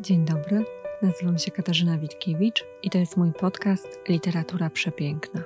Dzień dobry, nazywam się Katarzyna Witkiewicz i to jest mój podcast Literatura Przepiękna.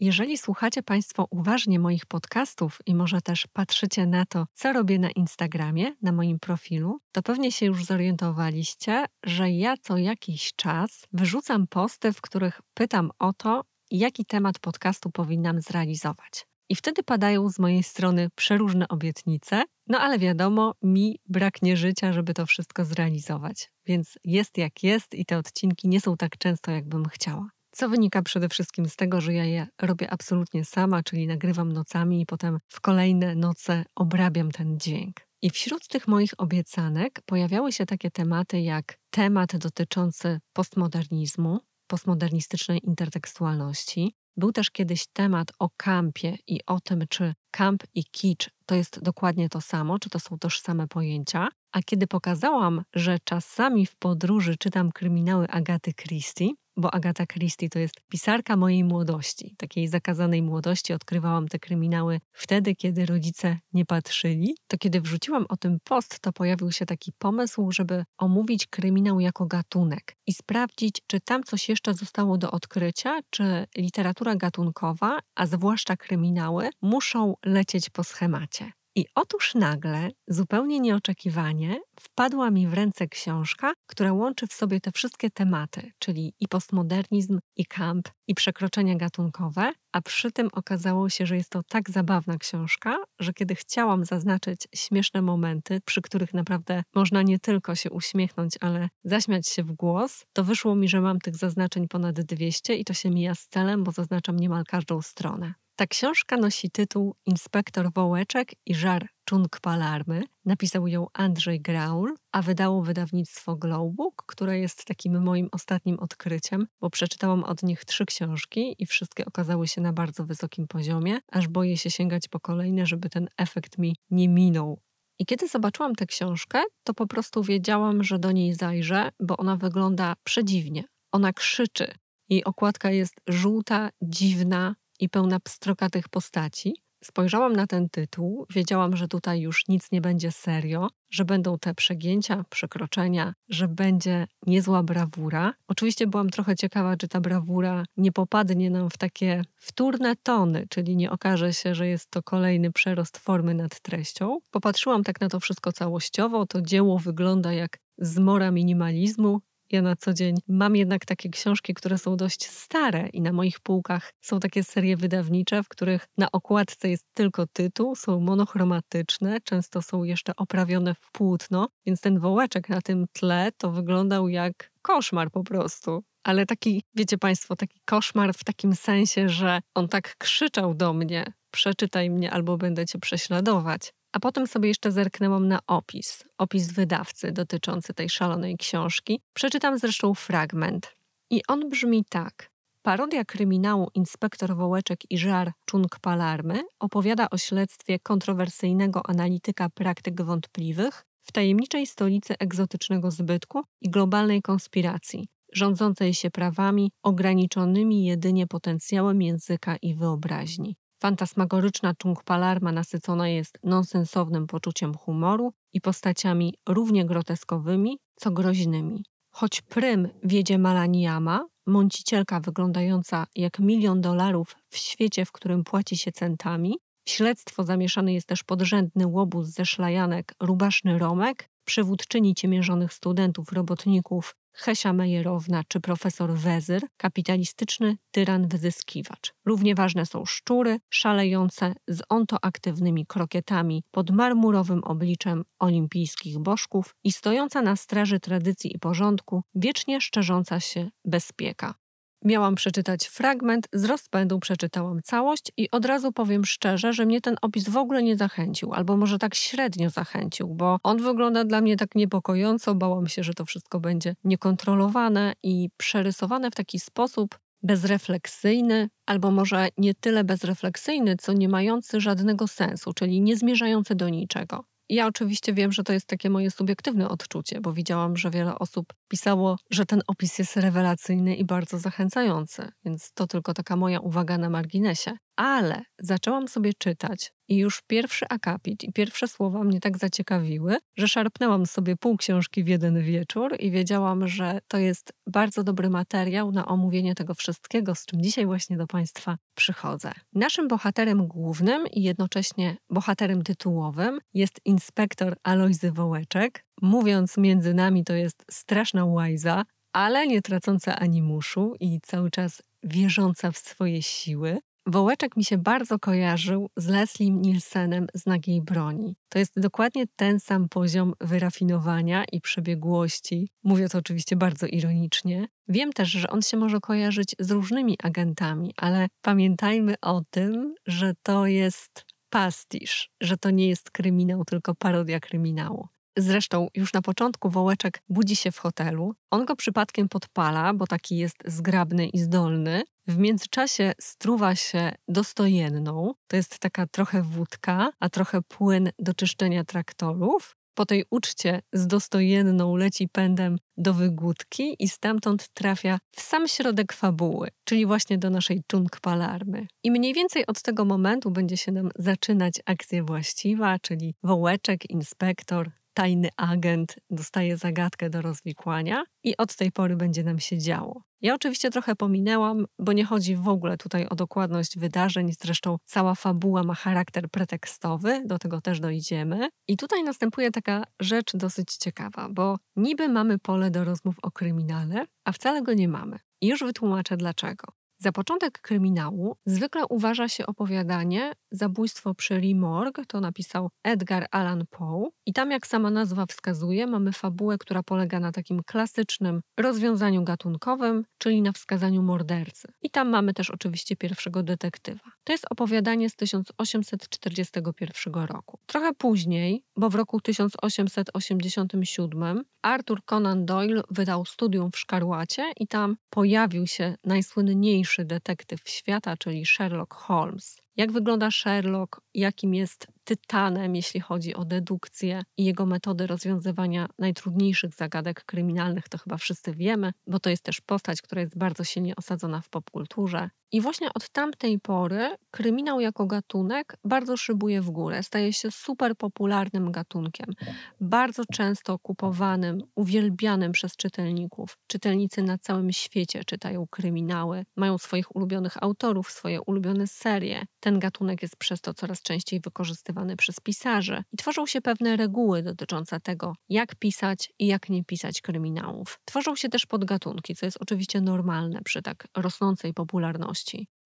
Jeżeli słuchacie Państwo uważnie moich podcastów i może też patrzycie na to, co robię na Instagramie, na moim profilu, to pewnie się już zorientowaliście, że ja co jakiś czas wyrzucam posty, w których pytam o to, jaki temat podcastu powinnam zrealizować. I wtedy padają z mojej strony przeróżne obietnice, no ale wiadomo, mi braknie życia, żeby to wszystko zrealizować. Więc jest jak jest i te odcinki nie są tak często, jakbym chciała. Co wynika przede wszystkim z tego, że ja je robię absolutnie sama, czyli nagrywam nocami i potem w kolejne noce obrabiam ten dźwięk. I wśród tych moich obiecanek pojawiały się takie tematy jak temat dotyczący postmodernizmu, postmodernistycznej intertekstualności, był też kiedyś temat o kampie i o tym, czy kamp i kicz to jest dokładnie to samo, czy to są tożsame pojęcia. A kiedy pokazałam, że czasami w podróży czytam kryminały Agaty Christie, bo Agata Christie to jest pisarka mojej młodości, takiej zakazanej młodości. Odkrywałam te kryminały wtedy, kiedy rodzice nie patrzyli. To kiedy wrzuciłam o tym post, to pojawił się taki pomysł, żeby omówić kryminał jako gatunek i sprawdzić, czy tam coś jeszcze zostało do odkrycia, czy literatura gatunkowa, a zwłaszcza kryminały, muszą lecieć po schemacie. I otóż nagle, zupełnie nieoczekiwanie, wpadła mi w ręce książka, która łączy w sobie te wszystkie tematy, czyli i postmodernizm, i camp, i przekroczenia gatunkowe, a przy tym okazało się, że jest to tak zabawna książka, że kiedy chciałam zaznaczyć śmieszne momenty, przy których naprawdę można nie tylko się uśmiechnąć, ale zaśmiać się w głos, to wyszło mi, że mam tych zaznaczeń ponad 200 i to się mija z celem, bo zaznaczam niemal każdą stronę. Ta książka nosi tytuł Inspektor Wołeczek i żar Czung Palarmy. Napisał ją Andrzej Graul, a wydało wydawnictwo Glowbook, które jest takim moim ostatnim odkryciem, bo przeczytałam od nich trzy książki i wszystkie okazały się na bardzo wysokim poziomie, aż boję się sięgać po kolejne, żeby ten efekt mi nie minął. I kiedy zobaczyłam tę książkę, to po prostu wiedziałam, że do niej zajrzę, bo ona wygląda przedziwnie. Ona krzyczy. Jej okładka jest żółta, dziwna, i pełna pstrokatych postaci. Spojrzałam na ten tytuł, wiedziałam, że tutaj już nic nie będzie serio, że będą te przegięcia, przekroczenia, że będzie niezła brawura. Oczywiście byłam trochę ciekawa, czy ta brawura nie popadnie nam w takie wtórne tony, czyli nie okaże się, że jest to kolejny przerost formy nad treścią. Popatrzyłam tak na to wszystko całościowo. To dzieło wygląda jak zmora minimalizmu, ja na co dzień mam jednak takie książki, które są dość stare i na moich półkach są takie serie wydawnicze, w których na okładce jest tylko tytuł, są monochromatyczne, często są jeszcze oprawione w płótno, więc ten wołeczek na tym tle to wyglądał jak koszmar po prostu. Ale taki, wiecie Państwo, taki koszmar w takim sensie, że on tak krzyczał do mnie: przeczytaj mnie albo będę cię prześladować. A potem sobie jeszcze zerknęłam na opis, opis wydawcy dotyczący tej szalonej książki. Przeczytam zresztą fragment. I on brzmi tak. Parodia kryminału Inspektor Wołeczek i Żar Czung Palarmy opowiada o śledztwie kontrowersyjnego analityka praktyk wątpliwych w tajemniczej stolicy egzotycznego zbytku i globalnej konspiracji, rządzącej się prawami ograniczonymi jedynie potencjałem języka i wyobraźni. Fantasmagoryczna Chung Palarma nasycona jest nonsensownym poczuciem humoru i postaciami równie groteskowymi, co groźnymi. Choć prym wiedzie Malaniama, mącicielka wyglądająca jak milion dolarów w świecie, w którym płaci się centami, w śledztwo zamieszany jest też podrzędny łobuz ze szlajanek Rubaszny Romek, przywódczyni ciemiężonych studentów, robotników Hesia Mejerowna czy profesor Wezyr, kapitalistyczny tyran wyzyskiwacz. Równie ważne są szczury, szalejące z ontoaktywnymi krokietami pod marmurowym obliczem olimpijskich bożków i stojąca na straży tradycji i porządku, wiecznie szczerząca się bezpieka. Miałam przeczytać fragment, z rozpędu przeczytałam całość i od razu powiem szczerze, że mnie ten opis w ogóle nie zachęcił, albo może tak średnio zachęcił, bo on wygląda dla mnie tak niepokojąco. Bałam się, że to wszystko będzie niekontrolowane i przerysowane w taki sposób bezrefleksyjny, albo może nie tyle bezrefleksyjny, co nie mający żadnego sensu, czyli nie zmierzający do niczego. Ja oczywiście wiem, że to jest takie moje subiektywne odczucie, bo widziałam, że wiele osób pisało, że ten opis jest rewelacyjny i bardzo zachęcający, więc to tylko taka moja uwaga na marginesie. Ale zaczęłam sobie czytać i już pierwszy akapit i pierwsze słowa mnie tak zaciekawiły, że szarpnęłam sobie pół książki w jeden wieczór i wiedziałam, że to jest bardzo dobry materiał na omówienie tego wszystkiego, z czym dzisiaj właśnie do Państwa przychodzę. Naszym bohaterem głównym i jednocześnie bohaterem tytułowym jest inspektor Alojzy Wołeczek. Mówiąc między nami, to jest straszna łajza, ale nie tracąca animuszu i cały czas wierząca w swoje siły. Wołeczek mi się bardzo kojarzył z Leslie Nielsenem z Nagiej Broni. To jest dokładnie ten sam poziom wyrafinowania i przebiegłości. Mówię to oczywiście bardzo ironicznie. Wiem też, że on się może kojarzyć z różnymi agentami, ale pamiętajmy o tym, że to jest pastisz, że to nie jest kryminał, tylko parodia kryminału. Zresztą już na początku Wołeczek budzi się w hotelu. On go przypadkiem podpala, bo taki jest zgrabny i zdolny. W międzyczasie struwa się dostojenną. To jest taka trochę wódka, a trochę płyn do czyszczenia traktorów. Po tej uczcie z dostojenną leci pędem do wygódki i stamtąd trafia w sam środek fabuły, czyli właśnie do naszej czunk palarmy. I mniej więcej od tego momentu będzie się nam zaczynać akcja właściwa, czyli wołeczek, inspektor, tajny agent dostaje zagadkę do rozwikłania i od tej pory będzie nam się działo. Ja oczywiście trochę pominęłam, bo nie chodzi w ogóle tutaj o dokładność wydarzeń, zresztą cała fabuła ma charakter pretekstowy, do tego też dojdziemy. I tutaj następuje taka rzecz dosyć ciekawa, bo niby mamy pole do rozmów o kryminale, a wcale go nie mamy. I już wytłumaczę dlaczego. Za początek kryminału zwykle uważa się opowiadanie Zabójstwo przy Rimorg, to napisał Edgar Allan Poe. I tam, jak sama nazwa wskazuje, mamy fabułę, która polega na takim klasycznym rozwiązaniu gatunkowym, czyli na wskazaniu mordercy. I tam mamy też oczywiście pierwszego detektywa. To jest opowiadanie z 1841 roku. Trochę później, bo w roku 1887 Arthur Conan Doyle wydał studium w Szkarłacie i tam pojawił się najsłynniejszy detektyw świata, czyli Sherlock Holmes. Jak wygląda Sherlock, jakim jest tytanem, jeśli chodzi o dedukcję i jego metody rozwiązywania najtrudniejszych zagadek kryminalnych, to chyba wszyscy wiemy, bo to jest też postać, która jest bardzo silnie osadzona w popkulturze. I właśnie od tamtej pory kryminał jako gatunek bardzo szybuje w górę, staje się super popularnym gatunkiem, bardzo często kupowanym, uwielbianym przez czytelników. Czytelnicy na całym świecie czytają kryminały, mają swoich ulubionych autorów, swoje ulubione serie. Ten gatunek jest przez to coraz częściej wykorzystywany przez pisarzy i tworzą się pewne reguły dotyczące tego, jak pisać i jak nie pisać kryminałów. Tworzą się też podgatunki, co jest oczywiście normalne przy tak rosnącej popularności.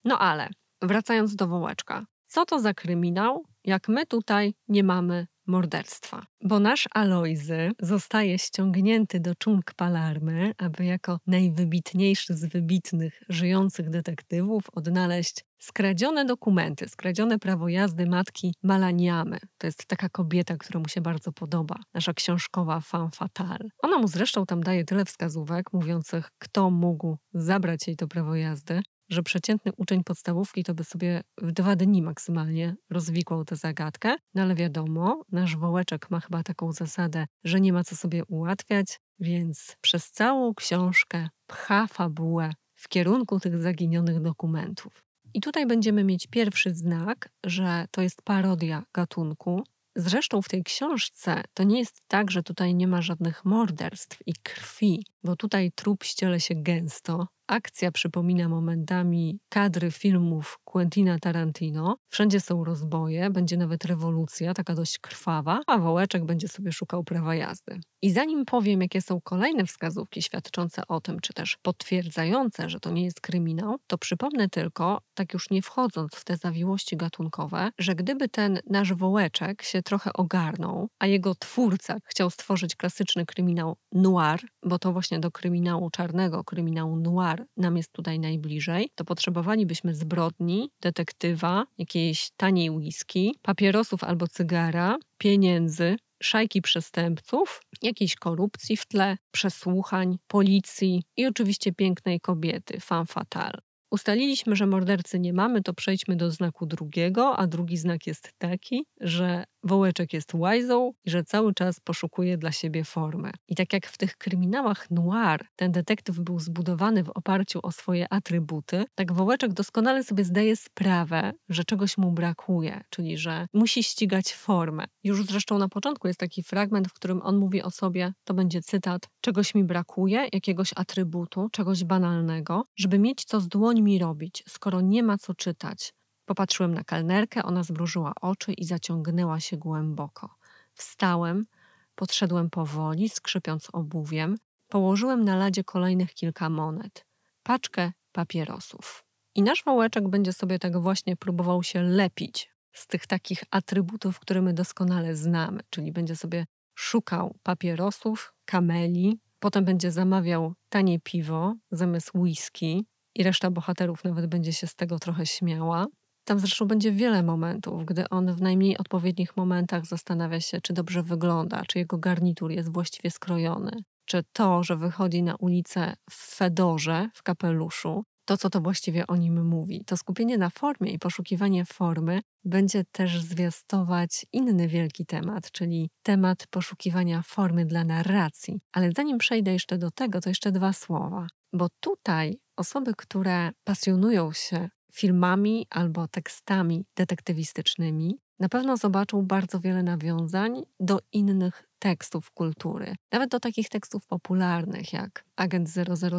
No ale wracając do wołeczka. Co to za kryminał, jak my tutaj nie mamy morderstwa. Bo nasz Alojzy zostaje ściągnięty do czunk Palarmy, aby jako najwybitniejszy z wybitnych żyjących detektywów odnaleźć skradzione dokumenty, skradzione prawo jazdy matki Malaniamy. To jest taka kobieta, która mu się bardzo podoba. Nasza książkowa femme fatale. Ona mu zresztą tam daje tyle wskazówek mówiących, kto mógł zabrać jej to prawo jazdy, że przeciętny uczeń podstawówki to by sobie w dwa dni maksymalnie rozwikłał tę zagadkę. No ale wiadomo, nasz wołeczek ma chyba taką zasadę, że nie ma co sobie ułatwiać, więc przez całą książkę pcha fabułę w kierunku tych zaginionych dokumentów. I tutaj będziemy mieć pierwszy znak, że to jest parodia gatunku. Zresztą w tej książce to nie jest tak, że tutaj nie ma żadnych morderstw i krwi, bo tutaj trup ściele się gęsto, Akcja przypomina momentami kadry filmów Quentina Tarantino. Wszędzie są rozboje, będzie nawet rewolucja, taka dość krwawa, a wołeczek będzie sobie szukał prawa jazdy. I zanim powiem, jakie są kolejne wskazówki świadczące o tym, czy też potwierdzające, że to nie jest kryminał, to przypomnę tylko, tak już nie wchodząc w te zawiłości gatunkowe, że gdyby ten nasz wołeczek się trochę ogarnął, a jego twórca chciał stworzyć klasyczny kryminał noir, bo to właśnie do kryminału czarnego, kryminału noir nam jest tutaj najbliżej, to potrzebowalibyśmy zbrodni, detektywa, jakiejś taniej whisky, papierosów albo cygara, pieniędzy, szajki przestępców, jakiejś korupcji w tle, przesłuchań, policji i oczywiście pięknej kobiety, femme fatale. Ustaliliśmy, że mordercy nie mamy, to przejdźmy do znaku drugiego, a drugi znak jest taki, że Wołeczek jest łajzą i że cały czas poszukuje dla siebie formy. I tak jak w tych kryminałach noir ten detektyw był zbudowany w oparciu o swoje atrybuty, tak Wołeczek doskonale sobie zdaje sprawę, że czegoś mu brakuje, czyli że musi ścigać formę. Już zresztą na początku jest taki fragment, w którym on mówi o sobie, to będzie cytat, czegoś mi brakuje, jakiegoś atrybutu, czegoś banalnego, żeby mieć co z dłońmi robić, skoro nie ma co czytać. Popatrzyłem na kelnerkę, ona zmrużyła oczy i zaciągnęła się głęboko. Wstałem, podszedłem powoli, skrzypiąc obuwiem, położyłem na ladzie kolejnych kilka monet, paczkę papierosów. I nasz wołeczek będzie sobie tak właśnie próbował się lepić z tych takich atrybutów, które my doskonale znamy, czyli będzie sobie szukał papierosów, kameli, potem będzie zamawiał tanie piwo zamiast whisky i reszta bohaterów nawet będzie się z tego trochę śmiała. Tam zresztą będzie wiele momentów, gdy on w najmniej odpowiednich momentach zastanawia się, czy dobrze wygląda, czy jego garnitur jest właściwie skrojony, czy to, że wychodzi na ulicę w fedorze, w kapeluszu, to, co to właściwie o nim mówi. To skupienie na formie i poszukiwanie formy będzie też zwiastować inny wielki temat, czyli temat poszukiwania formy dla narracji. Ale zanim przejdę jeszcze do tego, to jeszcze dwa słowa, bo tutaj osoby, które pasjonują się filmami albo tekstami detektywistycznymi, na pewno zobaczą bardzo wiele nawiązań do innych tekstów kultury, nawet do takich tekstów popularnych jak Agent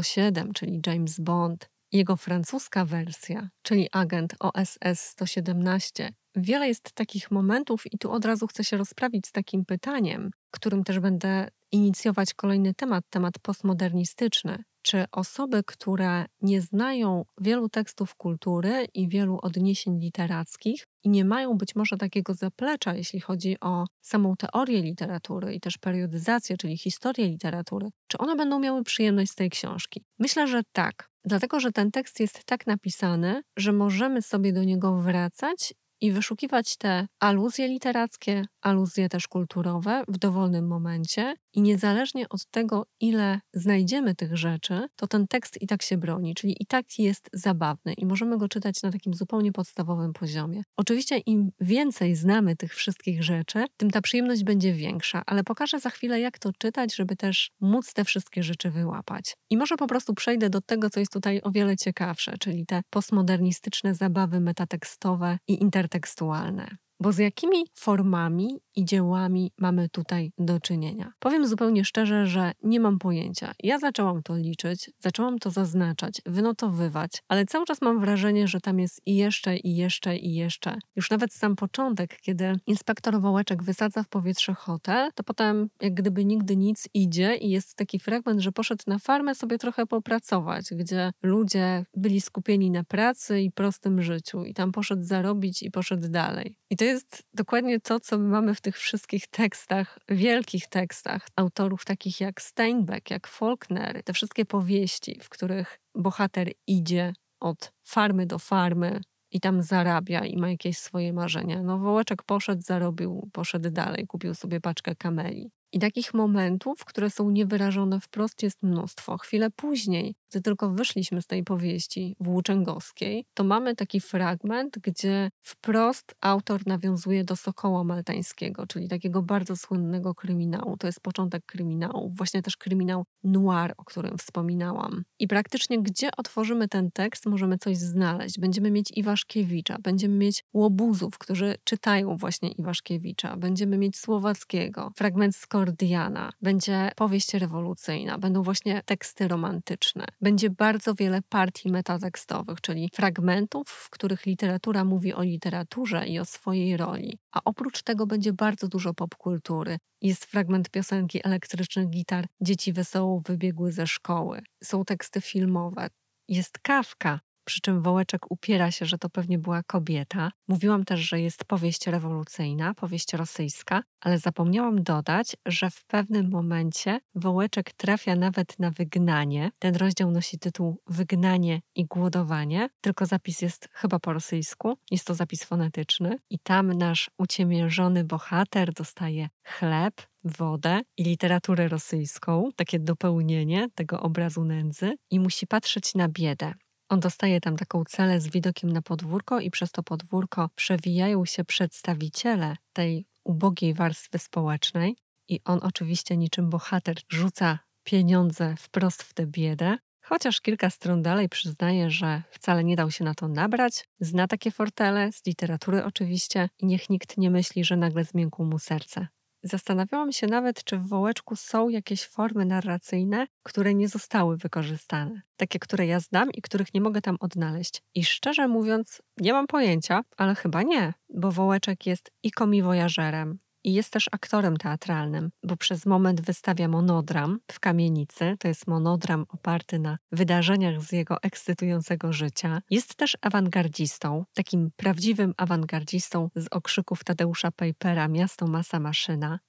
007, czyli James Bond, jego francuska wersja, czyli Agent OSS 117. Wiele jest takich momentów, i tu od razu chcę się rozprawić z takim pytaniem, którym też będę inicjować kolejny temat, temat postmodernistyczny. Czy osoby, które nie znają wielu tekstów kultury i wielu odniesień literackich i nie mają być może takiego zaplecza, jeśli chodzi o samą teorię literatury i też periodyzację, czyli historię literatury, czy one będą miały przyjemność z tej książki? Myślę, że tak. Dlatego, że ten tekst jest tak napisany, że możemy sobie do niego wracać i wyszukiwać te aluzje literackie, aluzje też kulturowe w dowolnym momencie i niezależnie od tego, ile znajdziemy tych rzeczy, to ten tekst i tak się broni, czyli i tak jest zabawny i możemy go czytać na takim zupełnie podstawowym poziomie. Oczywiście im więcej znamy tych wszystkich rzeczy, tym ta przyjemność będzie większa, ale pokażę za chwilę, jak to czytać, żeby też móc te wszystkie rzeczy wyłapać. I może po prostu przejdę do tego, co jest tutaj o wiele ciekawsze, czyli te postmodernistyczne zabawy metatekstowe i intertekstualne. Bo z jakimi formami i dziełami mamy tutaj do czynienia? Powiem zupełnie szczerze, że nie mam pojęcia. Ja zaczęłam to liczyć, zaczęłam to zaznaczać, wynotowywać, ale cały czas mam wrażenie, że tam jest i jeszcze, i jeszcze, i jeszcze. Już nawet sam początek, kiedy inspektor Wołeczek wysadza w powietrze hotel, to potem jak gdyby nigdy nic idzie i jest taki fragment, że poszedł na farmę sobie trochę popracować, gdzie ludzie byli skupieni na pracy i prostym życiu i tam poszedł zarobić i poszedł dalej. I to jest dokładnie to, co my mamy w tych wszystkich tekstach, wielkich tekstach autorów takich jak Steinbeck, jak Faulkner, te wszystkie powieści, w których bohater idzie od farmy do farmy i tam zarabia i ma jakieś swoje marzenia. No Wołeczek poszedł, zarobił, poszedł dalej, kupił sobie paczkę kameli. I takich momentów, które są niewyrażone wprost, jest mnóstwo. Chwilę później, gdy tylko wyszliśmy z tej powieści włóczęgowskiej, to mamy taki fragment, gdzie wprost autor nawiązuje do Sokoła Maltańskiego, czyli takiego bardzo słynnego kryminału. To jest początek kryminału, właśnie też kryminał noir, o którym wspominałam. I praktycznie gdzie otworzymy ten tekst, możemy coś znaleźć. Będziemy mieć Iwaszkiewicza, będziemy mieć Łobuzów, którzy czytają właśnie Iwaszkiewicza, będziemy mieć Słowackiego, fragment z Kordiana, będzie powieść rewolucyjna, będą właśnie teksty romantyczne. Będzie bardzo wiele partii metatekstowych, czyli fragmentów, w których literatura mówi o literaturze i o swojej roli. A oprócz tego będzie bardzo dużo popkultury. Jest fragment piosenki elektrycznych gitar Dzieci wesoło wybiegły ze szkoły. Są teksty filmowe. Jest kawka, przy czym Wołeczek upiera się, że to pewnie była kobieta. Mówiłam też, że jest powieść rewolucyjna, powieść rosyjska, ale zapomniałam dodać, że w pewnym momencie Wołeczek trafia nawet na wygnanie. Ten rozdział nosi tytuł Wygnanie i głodowanie, tylko zapis jest chyba po rosyjsku. Jest to zapis fonetyczny i tam nasz uciemiężony bohater dostaje chleb, wodę i literaturę rosyjską, takie dopełnienie tego obrazu nędzy i musi patrzeć na biedę. On dostaje tam taką celę z widokiem na podwórko i przez to podwórko przewijają się przedstawiciele tej ubogiej warstwy społecznej i on oczywiście niczym bohater rzuca pieniądze wprost w tę biedę, chociaż kilka stron dalej przyznaje, że wcale nie dał się na to nabrać, zna takie fortele, z literatury oczywiście i niech nikt nie myśli, że nagle zmiękło mu serce. Zastanawiałam się nawet, czy w wołeczku są jakieś formy narracyjne, które nie zostały wykorzystane. Takie, które ja znam i których nie mogę tam odnaleźć. I szczerze mówiąc, nie mam pojęcia, ale chyba nie, bo wołeczek jest i komiwojażerem, i jest też aktorem teatralnym, bo przez moment wystawia monodram w kamienicy. To jest monodram oparty na wydarzeniach z jego ekscytującego życia. Jest też awangardzistą, takim prawdziwym awangardzistą z okrzyków Tadeusza Pejpera Miasto, masa, maszyna.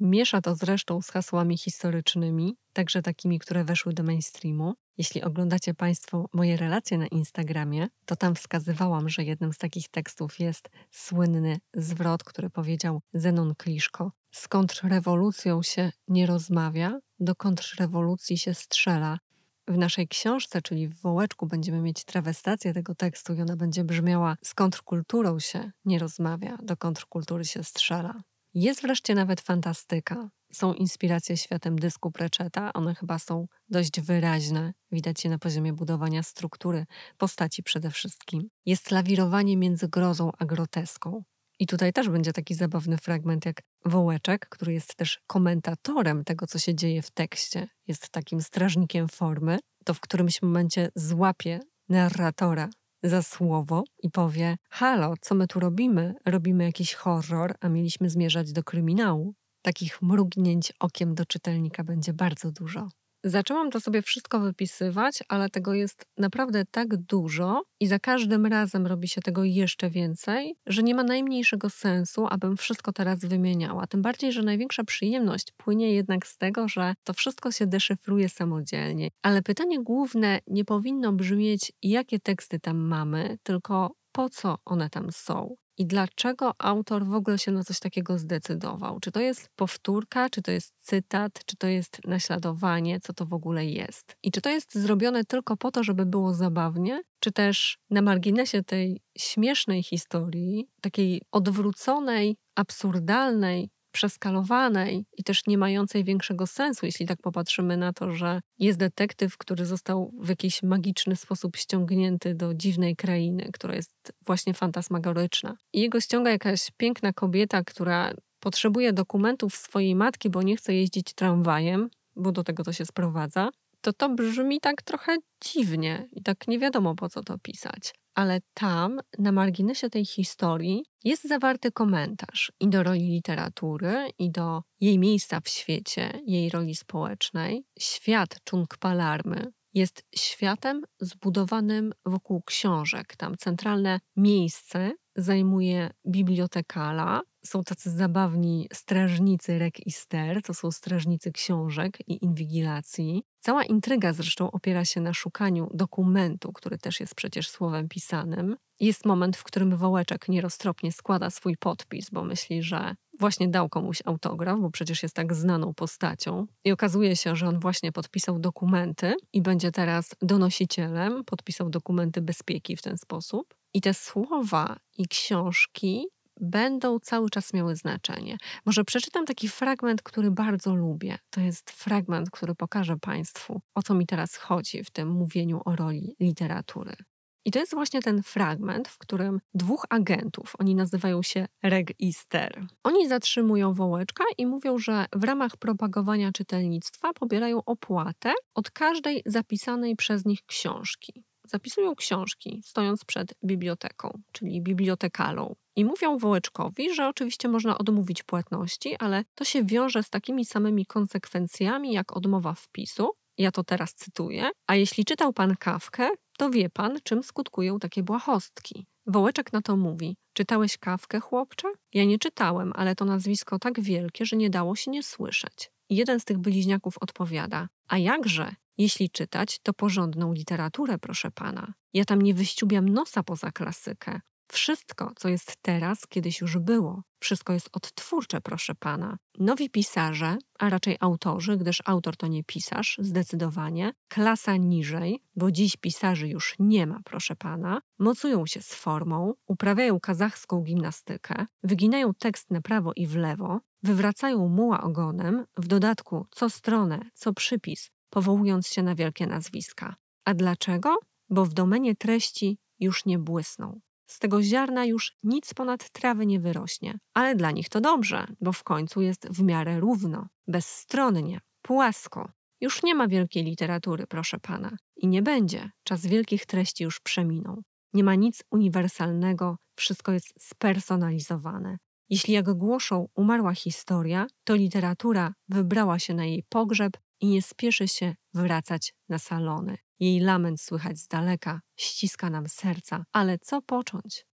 Miesza to zresztą z hasłami historycznymi, także takimi, które weszły do mainstreamu. Jeśli oglądacie Państwo moje relacje na Instagramie, to tam wskazywałam, że jednym z takich tekstów jest słynny zwrot, który powiedział Zenon Kliszko. Z kontrrewolucją się nie rozmawia, do kontrrewolucji się strzela. W naszej książce, czyli w Wołeczku, będziemy mieć trawestację tego tekstu i ona będzie brzmiała z kontrkulturą się nie rozmawia, do kontrkultury się strzela. Jest wreszcie nawet fantastyka. Są inspiracje światem dysku Preczeta, one chyba są dość wyraźne, widać je na poziomie budowania struktury postaci przede wszystkim. Jest lawirowanie między grozą a groteską. I tutaj też będzie taki zabawny fragment jak Wołeczek, który jest też komentatorem tego, co się dzieje w tekście. Jest takim strażnikiem formy, to w którymś momencie złapie narratora za słowo i powie: Halo, co my tu robimy? Robimy jakiś horror, a mieliśmy zmierzać do kryminału. Takich mrugnięć okiem do czytelnika będzie bardzo dużo. Zaczęłam to sobie wszystko wypisywać, ale tego jest naprawdę tak dużo i za każdym razem robi się tego jeszcze więcej, że nie ma najmniejszego sensu, abym wszystko teraz wymieniała. Tym bardziej, że największa przyjemność płynie jednak z tego, że to wszystko się deszyfruje samodzielnie. Ale pytanie główne nie powinno brzmieć, jakie teksty tam mamy, tylko po co one tam są i dlaczego autor w ogóle się na coś takiego zdecydował. Czy to jest powtórka, czy to jest cytat, czy to jest naśladowanie, co to w ogóle jest. I czy to jest zrobione tylko po to, żeby było zabawnie, czy też na marginesie tej śmiesznej historii, takiej odwróconej, absurdalnej, przeskalowanej i też nie mającej większego sensu, jeśli tak popatrzymy na to, że jest detektyw, który został w jakiś magiczny sposób ściągnięty do dziwnej krainy, która jest właśnie fantasmagoryczna. I jego ściąga jakaś piękna kobieta, która potrzebuje dokumentów swojej matki, bo nie chce jeździć tramwajem, bo do tego to się sprowadza, to to brzmi tak trochę dziwnie i tak nie wiadomo po co to pisać ale tam, na marginesie tej historii, jest zawarty komentarz i do roli literatury, i do jej miejsca w świecie, jej roli społecznej. Świat Chung Palarmy jest światem zbudowanym wokół książek. Tam centralne miejsce zajmuje bibliotekala. Są tacy zabawni strażnicy Rek i Ster, to są strażnicy książek i inwigilacji. Cała intryga zresztą opiera się na szukaniu dokumentu, który też jest przecież słowem pisanym. Jest moment, w którym Wołeczek nieroztropnie składa swój podpis, bo myśli, że właśnie dał komuś autograf, bo przecież jest tak znaną postacią. I okazuje się, że on właśnie podpisał dokumenty i będzie teraz donosicielem, podpisał dokumenty bezpieki w ten sposób. I te słowa i książki będą cały czas miały znaczenie. Może przeczytam taki fragment, który bardzo lubię. To jest fragment, który pokaże Państwu, o co mi teraz chodzi w tym mówieniu o roli literatury. I to jest właśnie ten fragment, w którym dwóch agentów, oni nazywają się Reg i Ster, oni zatrzymują wołeczka i mówią, że w ramach propagowania czytelnictwa pobierają opłatę od każdej zapisanej przez nich książki zapisują książki, stojąc przed biblioteką, czyli bibliotekalą. I mówią Wołeczkowi, że oczywiście można odmówić płatności, ale to się wiąże z takimi samymi konsekwencjami jak odmowa wpisu. Ja to teraz cytuję. A jeśli czytał pan kawkę, to wie pan, czym skutkują takie błahostki. Wołeczek na to mówi: Czytałeś kawkę, chłopcze? Ja nie czytałem, ale to nazwisko tak wielkie, że nie dało się nie słyszeć. Jeden z tych bliźniaków odpowiada: A jakże? Jeśli czytać, to porządną literaturę, proszę pana. Ja tam nie wyściubiam nosa poza klasykę. Wszystko, co jest teraz, kiedyś już było. Wszystko jest odtwórcze, proszę pana. Nowi pisarze, a raczej autorzy, gdyż autor to nie pisarz, zdecydowanie, klasa niżej, bo dziś pisarzy już nie ma, proszę pana, mocują się z formą, uprawiają kazachską gimnastykę, wyginają tekst na prawo i w lewo, wywracają muła ogonem, w dodatku co stronę, co przypis, powołując się na wielkie nazwiska. A dlaczego? Bo w domenie treści już nie błysną. Z tego ziarna już nic ponad trawy nie wyrośnie. Ale dla nich to dobrze, bo w końcu jest w miarę równo, bezstronnie, płasko. Już nie ma wielkiej literatury, proszę pana. I nie będzie. Czas wielkich treści już przeminął. Nie ma nic uniwersalnego, wszystko jest spersonalizowane. Jeśli jak głoszą umarła historia, to literatura wybrała się na jej pogrzeb i nie spieszy się wracać na salony. Jej lament słychać z daleka, ściska nam serca, ale co począć?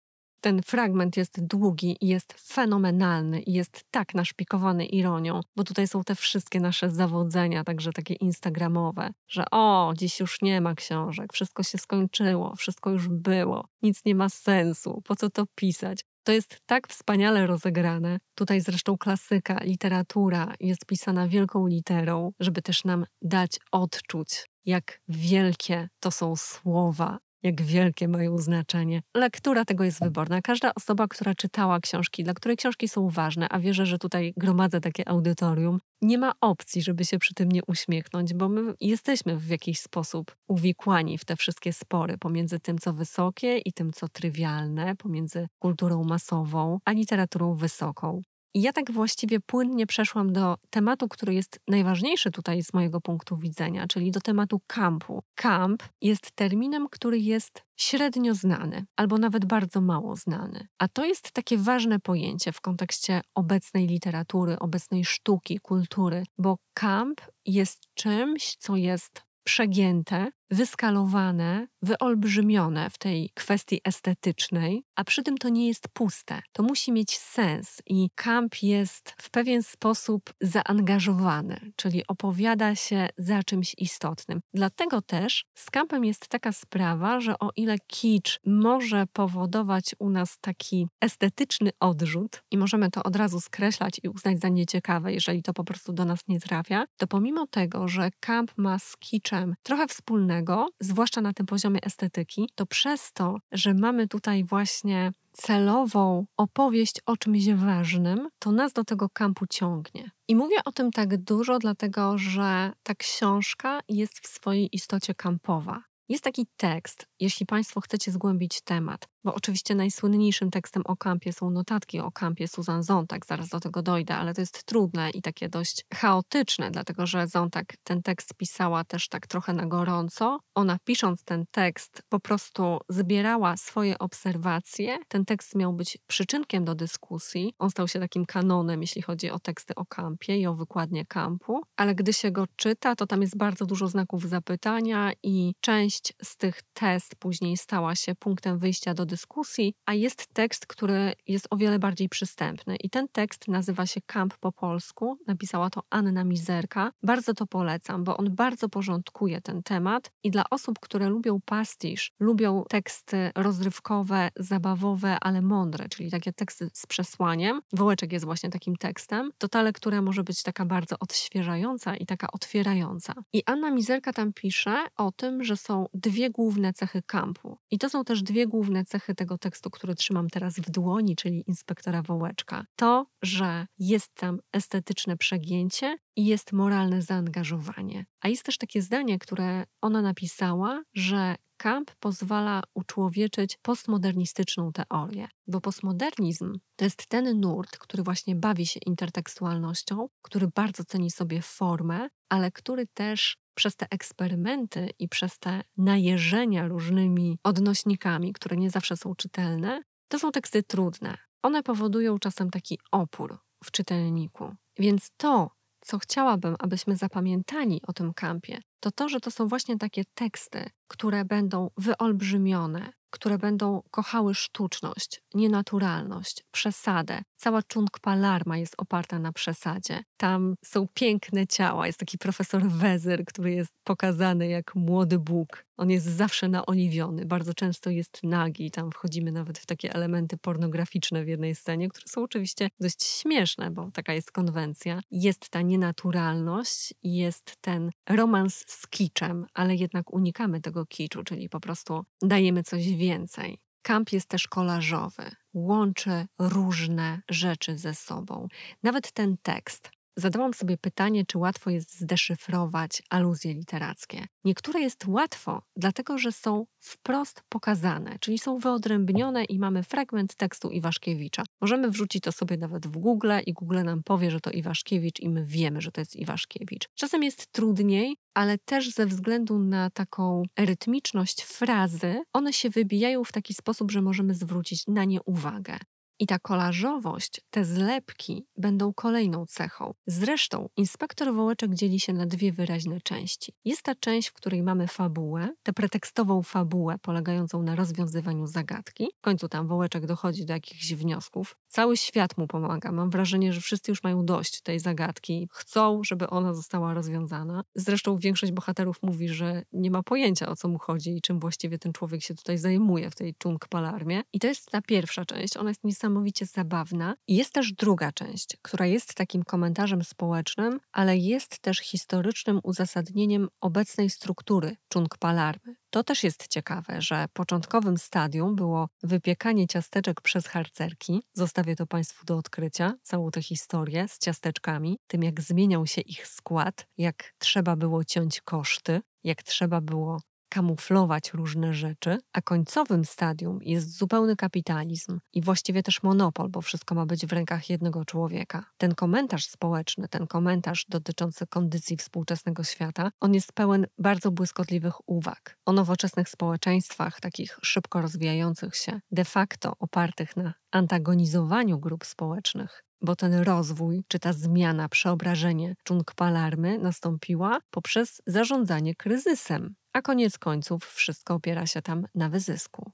Ten fragment jest długi i jest fenomenalny i jest tak naszpikowany ironią, bo tutaj są te wszystkie nasze zawodzenia, także takie instagramowe, że o, dziś już nie ma książek, wszystko się skończyło, wszystko już było, nic nie ma sensu, po co to pisać? To jest tak wspaniale rozegrane. Tutaj zresztą klasyka, literatura jest pisana wielką literą, żeby też nam dać odczuć, jak wielkie to są słowa, jak wielkie mają znaczenie. Lektura tego jest wyborna. Każda osoba, która czytała książki, dla której książki są ważne, a wierzę, że tutaj gromadzę takie audytorium, nie ma opcji, żeby się przy tym nie uśmiechnąć, bo my jesteśmy w jakiś sposób uwikłani w te wszystkie spory pomiędzy tym, co wysokie i tym, co trywialne, pomiędzy kulturą masową a literaturą wysoką. I ja tak właściwie płynnie przeszłam do tematu, który jest najważniejszy tutaj z mojego punktu widzenia, czyli do tematu kampu. Kamp jest terminem, który jest średnio znany, albo nawet bardzo mało znany. A to jest takie ważne pojęcie w kontekście obecnej literatury, obecnej sztuki, kultury, bo kamp jest czymś, co jest przegięte, wyskalowane, wyolbrzymione w tej kwestii estetycznej, a przy tym to nie jest puste. To musi mieć sens i kamp jest w pewien sposób zaangażowany, czyli opowiada się za czymś istotnym. Dlatego też z kampem jest taka sprawa, że o ile kicz może powodować u nas taki estetyczny odrzut i możemy to od razu skreślać i uznać za nieciekawe, jeżeli to po prostu do nas nie trafia, to pomimo tego, że kamp ma z kiczem trochę wspólnego, zwłaszcza na tym poziomie estetyki, to przez to, że mamy tutaj właśnie celową opowieść o czymś ważnym, to nas do tego kampu ciągnie. I mówię o tym tak dużo, dlatego że ta książka jest w swojej istocie kampowa. Jest taki tekst, jeśli Państwo chcecie zgłębić temat, bo oczywiście najsłynniejszym tekstem o kampie są notatki o kampie Susan Zontag, zaraz do tego dojdę, ale to jest trudne i takie dość chaotyczne, dlatego że Zontag ten tekst pisała też tak trochę na gorąco. Ona pisząc ten tekst po prostu zbierała swoje obserwacje. Ten tekst miał być przyczynkiem do dyskusji. On stał się takim kanonem, jeśli chodzi o teksty o kampie i o wykładnie kampu, ale gdy się go czyta, to tam jest bardzo dużo znaków zapytania i część z tych test później stała się punktem wyjścia do dyskusji, a jest tekst, który jest o wiele bardziej przystępny. I ten tekst nazywa się Kamp po polsku. Napisała to Anna Mizerka. Bardzo to polecam, bo on bardzo porządkuje ten temat i dla osób, które lubią pastisz, lubią teksty rozrywkowe, zabawowe, ale mądre, czyli takie teksty z przesłaniem. Wołeczek jest właśnie takim tekstem. To ta lektura może być taka bardzo odświeżająca i taka otwierająca. I Anna Mizerka tam pisze o tym, że są dwie główne cechy kampu. I to są też dwie główne cechy cechy tego tekstu, który trzymam teraz w dłoni, czyli inspektora Wołeczka. To, że jest tam estetyczne przegięcie i jest moralne zaangażowanie. A jest też takie zdanie, które ona napisała, że Kamp pozwala uczłowieczyć postmodernistyczną teorię, bo postmodernizm to jest ten nurt, który właśnie bawi się intertekstualnością, który bardzo ceni sobie formę, ale który też przez te eksperymenty i przez te najeżenia różnymi odnośnikami, które nie zawsze są czytelne, to są teksty trudne. One powodują czasem taki opór w czytelniku. Więc to, co chciałabym, abyśmy zapamiętali o tym kampie, to to, że to są właśnie takie teksty, które będą wyolbrzymione, które będą kochały sztuczność, nienaturalność, przesadę, Cała Chung Palarma jest oparta na przesadzie. Tam są piękne ciała. Jest taki profesor Wezer, który jest pokazany jak młody Bóg. On jest zawsze naoliwiony, bardzo często jest nagi. Tam wchodzimy nawet w takie elementy pornograficzne w jednej scenie, które są oczywiście dość śmieszne, bo taka jest konwencja. Jest ta nienaturalność, jest ten romans z kiczem, ale jednak unikamy tego kiczu, czyli po prostu dajemy coś więcej. Kamp jest też kolażowy, łączy różne rzeczy ze sobą. Nawet ten tekst zadałam sobie pytanie, czy łatwo jest zdeszyfrować aluzje literackie. Niektóre jest łatwo, dlatego że są wprost pokazane, czyli są wyodrębnione i mamy fragment tekstu Iwaszkiewicza. Możemy wrzucić to sobie nawet w Google i Google nam powie, że to Iwaszkiewicz i my wiemy, że to jest Iwaszkiewicz. Czasem jest trudniej, ale też ze względu na taką rytmiczność frazy, one się wybijają w taki sposób, że możemy zwrócić na nie uwagę. I ta kolażowość, te zlepki będą kolejną cechą. Zresztą inspektor Wołeczek dzieli się na dwie wyraźne części. Jest ta część, w której mamy fabułę, tę pretekstową fabułę polegającą na rozwiązywaniu zagadki. W końcu tam Wołeczek dochodzi do jakichś wniosków. Cały świat mu pomaga. Mam wrażenie, że wszyscy już mają dość tej zagadki. Chcą, żeby ona została rozwiązana. Zresztą większość bohaterów mówi, że nie ma pojęcia o co mu chodzi i czym właściwie ten człowiek się tutaj zajmuje w tej Chung Palarmie. I to jest ta pierwsza część. Ona jest niesamowita niesamowicie zabawna. Jest też druga część, która jest takim komentarzem społecznym, ale jest też historycznym uzasadnieniem obecnej struktury Chung Palarmy. To też jest ciekawe, że początkowym stadium było wypiekanie ciasteczek przez harcerki. Zostawię to Państwu do odkrycia, całą tę historię z ciasteczkami, tym jak zmieniał się ich skład, jak trzeba było ciąć koszty, jak trzeba było kamuflować różne rzeczy, a końcowym stadium jest zupełny kapitalizm i właściwie też monopol, bo wszystko ma być w rękach jednego człowieka. Ten komentarz społeczny, ten komentarz dotyczący kondycji współczesnego świata, on jest pełen bardzo błyskotliwych uwag o nowoczesnych społeczeństwach, takich szybko rozwijających się, de facto opartych na antagonizowaniu grup społecznych, bo ten rozwój, czy ta zmiana, przeobrażenie Chung Palarmy nastąpiła poprzez zarządzanie kryzysem a koniec końców wszystko opiera się tam na wyzysku.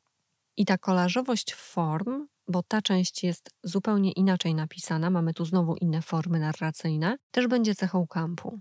I ta kolażowość form, bo ta część jest zupełnie inaczej napisana, mamy tu znowu inne formy narracyjne, też będzie cechą kampu.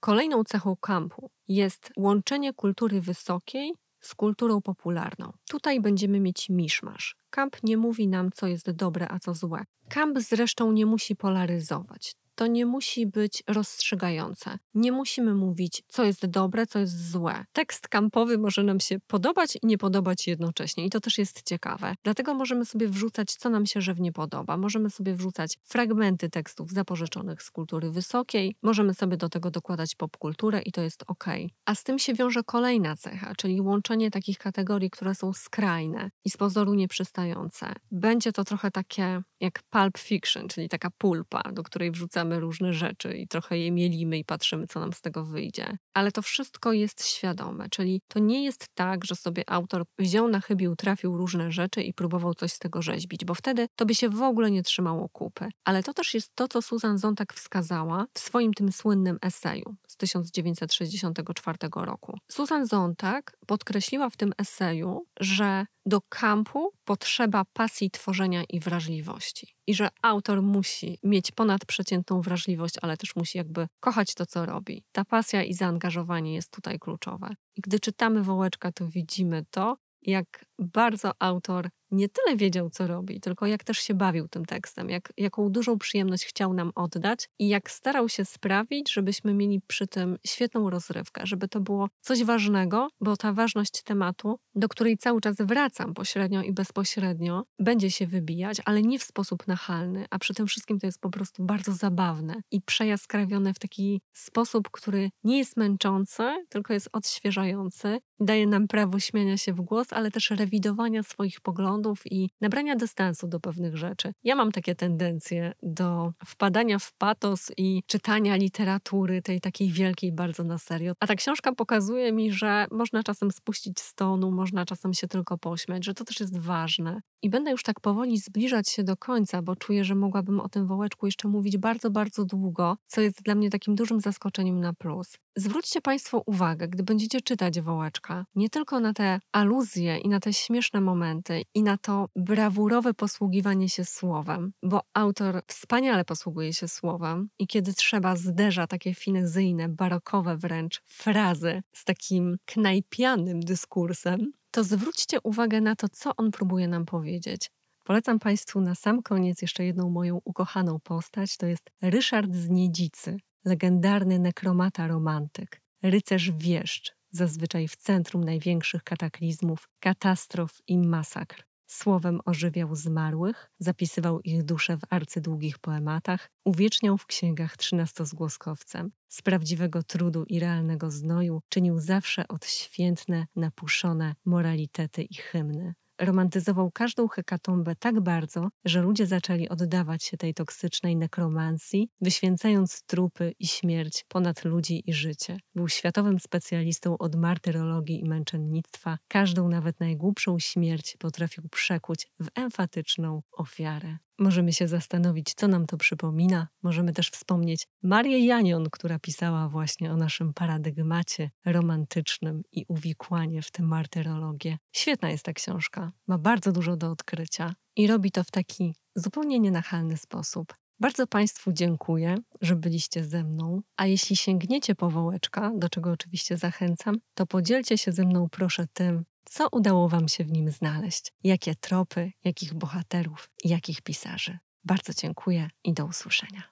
Kolejną cechą kampu jest łączenie kultury wysokiej z kulturą popularną. Tutaj będziemy mieć miszmasz. Kamp nie mówi nam, co jest dobre, a co złe. Kamp zresztą nie musi polaryzować to nie musi być rozstrzygające. Nie musimy mówić, co jest dobre, co jest złe. Tekst kampowy może nam się podobać i nie podobać jednocześnie, i to też jest ciekawe. Dlatego możemy sobie wrzucać, co nam się żywnie podoba. Możemy sobie wrzucać fragmenty tekstów zapożyczonych z kultury wysokiej, możemy sobie do tego dokładać popkulturę i to jest ok. A z tym się wiąże kolejna cecha, czyli łączenie takich kategorii, które są skrajne i z pozoru nieprzystające. Będzie to trochę takie jak pulp fiction, czyli taka pulpa, do której wrzucamy różne rzeczy i trochę je mielimy i patrzymy, co nam z tego wyjdzie. Ale to wszystko jest świadome, czyli to nie jest tak, że sobie autor wziął na chybił, trafił różne rzeczy i próbował coś z tego rzeźbić, bo wtedy to by się w ogóle nie trzymało kupy. Ale to też jest to, co Susan Zontak wskazała w swoim tym słynnym eseju z 1964 roku. Susan Zontak podkreśliła w tym eseju, że do kampu potrzeba pasji tworzenia i wrażliwości. I że autor musi mieć ponadprzeciętną wrażliwość, ale też musi jakby kochać to, co robi. Ta pasja i zaangażowanie jest tutaj kluczowe. I gdy czytamy Wołeczka, to widzimy to, jak bardzo autor nie tyle wiedział, co robi, tylko jak też się bawił tym tekstem, jak, jaką dużą przyjemność chciał nam oddać i jak starał się sprawić, żebyśmy mieli przy tym świetną rozrywkę, żeby to było coś ważnego, bo ta ważność tematu, do której cały czas wracam pośrednio i bezpośrednio, będzie się wybijać, ale nie w sposób nachalny, a przy tym wszystkim to jest po prostu bardzo zabawne i przejaskrawione w taki sposób, który nie jest męczący, tylko jest odświeżający, daje nam prawo śmiania się w głos, ale też rewidowania swoich poglądów i nabrania dystansu do pewnych rzeczy. Ja mam takie tendencje do wpadania w patos i czytania literatury tej takiej wielkiej bardzo na serio. A ta książka pokazuje mi, że można czasem spuścić z tonu, można czasem się tylko pośmiać, że to też jest ważne. I będę już tak powoli zbliżać się do końca, bo czuję, że mogłabym o tym wołeczku jeszcze mówić bardzo, bardzo długo, co jest dla mnie takim dużym zaskoczeniem na plus. Zwróćcie Państwo uwagę, gdy będziecie czytać Wołeczka, nie tylko na te aluzje i na te śmieszne momenty i na to brawurowe posługiwanie się słowem, bo autor wspaniale posługuje się słowem i kiedy trzeba zderza takie finezyjne, barokowe wręcz frazy z takim knajpianym dyskursem, to zwróćcie uwagę na to, co on próbuje nam powiedzieć. Polecam Państwu na sam koniec jeszcze jedną moją ukochaną postać, to jest Ryszard z Niedzicy, legendarny nekromata romantyk, rycerz wieszcz, zazwyczaj w centrum największych kataklizmów, katastrof i masakr. Słowem ożywiał zmarłych, zapisywał ich dusze w arcydługich poematach, uwieczniał w księgach trzynastozgłoskowcem. Z prawdziwego trudu i realnego znoju czynił zawsze odświętne, napuszone moralitety i hymny romantyzował każdą hekatombę tak bardzo, że ludzie zaczęli oddawać się tej toksycznej nekromancji, wyświęcając trupy i śmierć ponad ludzi i życie. Był światowym specjalistą od martyrologii i męczennictwa. Każdą, nawet najgłupszą śmierć potrafił przekuć w emfatyczną ofiarę. Możemy się zastanowić, co nam to przypomina. Możemy też wspomnieć Marię Janion, która pisała właśnie o naszym paradygmacie romantycznym i uwikłanie w tę martyrologię. Świetna jest ta książka, ma bardzo dużo do odkrycia i robi to w taki zupełnie nienachalny sposób. Bardzo Państwu dziękuję, że byliście ze mną, a jeśli sięgniecie po wołeczka, do czego oczywiście zachęcam, to podzielcie się ze mną proszę tym, co udało Wam się w nim znaleźć? Jakie tropy, jakich bohaterów, jakich pisarzy? Bardzo dziękuję i do usłyszenia.